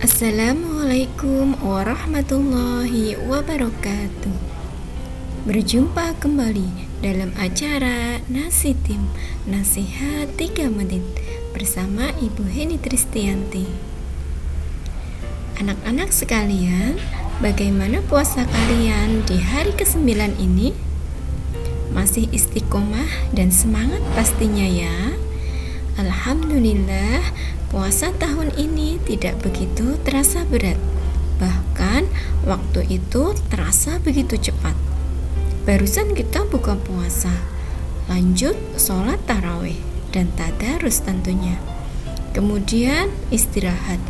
Assalamualaikum warahmatullahi wabarakatuh. Berjumpa kembali dalam acara Nasi Tim Nasihat 3 Menit bersama Ibu Heni Tristianti. Anak-anak sekalian, bagaimana puasa kalian di hari ke-9 ini? Masih istiqomah dan semangat pastinya ya. Alhamdulillah Puasa tahun ini tidak begitu terasa berat, bahkan waktu itu terasa begitu cepat. Barusan kita buka puasa, lanjut sholat taraweh dan tadarus tentunya. Kemudian istirahat,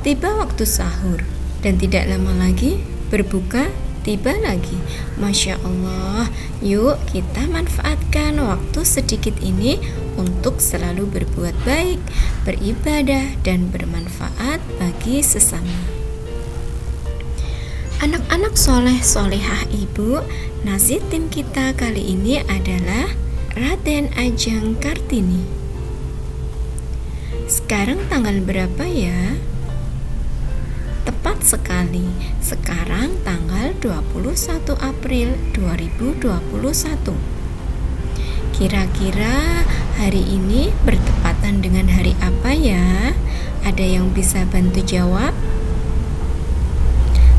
tiba waktu sahur, dan tidak lama lagi berbuka tiba lagi. Masya Allah, yuk kita manfaatkan waktu sedikit ini untuk selalu berbuat baik, beribadah, dan bermanfaat bagi sesama. Anak-anak soleh solehah ibu, nasi tim kita kali ini adalah Raden Ajeng Kartini. Sekarang tanggal berapa ya? Sekali, sekarang tanggal 21 April 2021. Kira-kira hari ini bertepatan dengan hari apa ya? Ada yang bisa bantu jawab?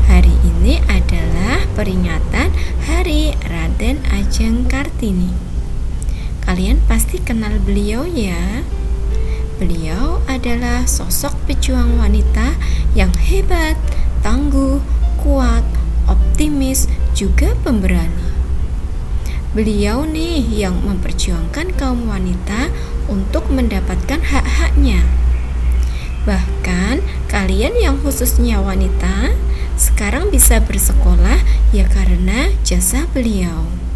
Hari ini adalah peringatan Hari Raden Ajeng Kartini. Kalian pasti kenal beliau ya. Beliau adalah sosok pejuang wanita yang hebat, tangguh, kuat, optimis, juga pemberani. Beliau nih yang memperjuangkan kaum wanita untuk mendapatkan hak-haknya. Bahkan kalian yang khususnya wanita sekarang bisa bersekolah ya karena jasa beliau.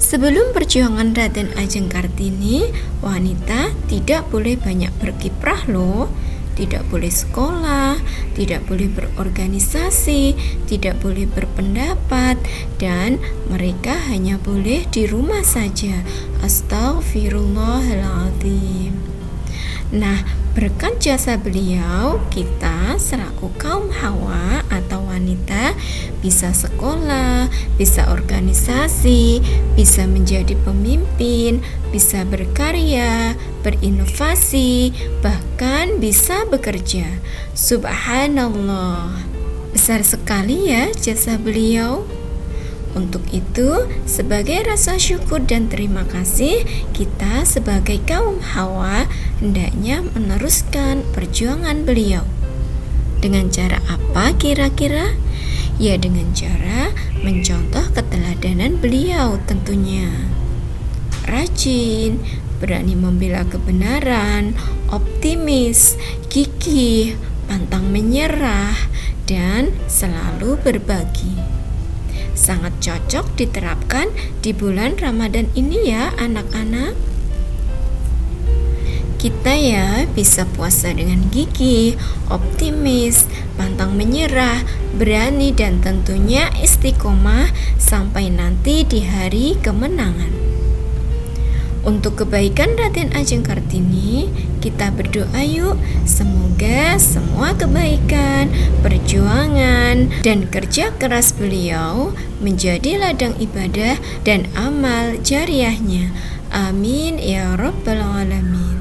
Sebelum perjuangan Raden Ajeng Kartini, wanita tidak boleh banyak berkiprah loh. Tidak boleh sekolah, tidak boleh berorganisasi, tidak boleh berpendapat, dan mereka hanya boleh di rumah saja. Astagfirullahaladzim. Nah, berkat jasa beliau, kita selaku kaum hawa atau wanita bisa sekolah, bisa organisasi, bisa menjadi pemimpin, bisa berkarya, berinovasi, bahkan bisa bekerja. Subhanallah. Besar sekali ya jasa beliau. Untuk itu, sebagai rasa syukur dan terima kasih, kita sebagai kaum Hawa hendaknya meneruskan perjuangan beliau. Dengan cara apa kira-kira? Ya dengan cara mencontoh keteladanan beliau tentunya. Rajin, berani membela kebenaran, optimis, gigih, pantang menyerah, dan selalu berbagi sangat cocok diterapkan di bulan Ramadan ini ya anak-anak. Kita ya bisa puasa dengan gigi, optimis, pantang menyerah, berani dan tentunya istiqomah sampai nanti di hari kemenangan. Untuk kebaikan Raden Ajeng Kartini, kita berdoa yuk semoga semua kebaikan, perjuangan, dan kerja keras beliau menjadi ladang ibadah dan amal jariahnya. Amin ya rabbal alamin.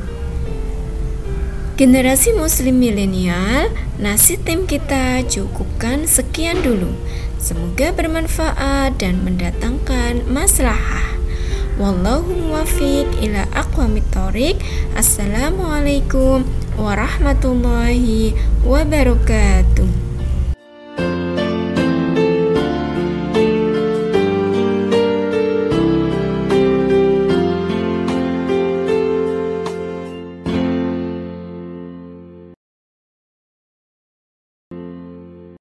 Generasi muslim milenial, nasi tim kita cukupkan sekian dulu. Semoga bermanfaat dan mendatangkan. Wallahu muwafiq ila aqwamit thoriq. Assalamualaikum warahmatullahi wabarakatuh.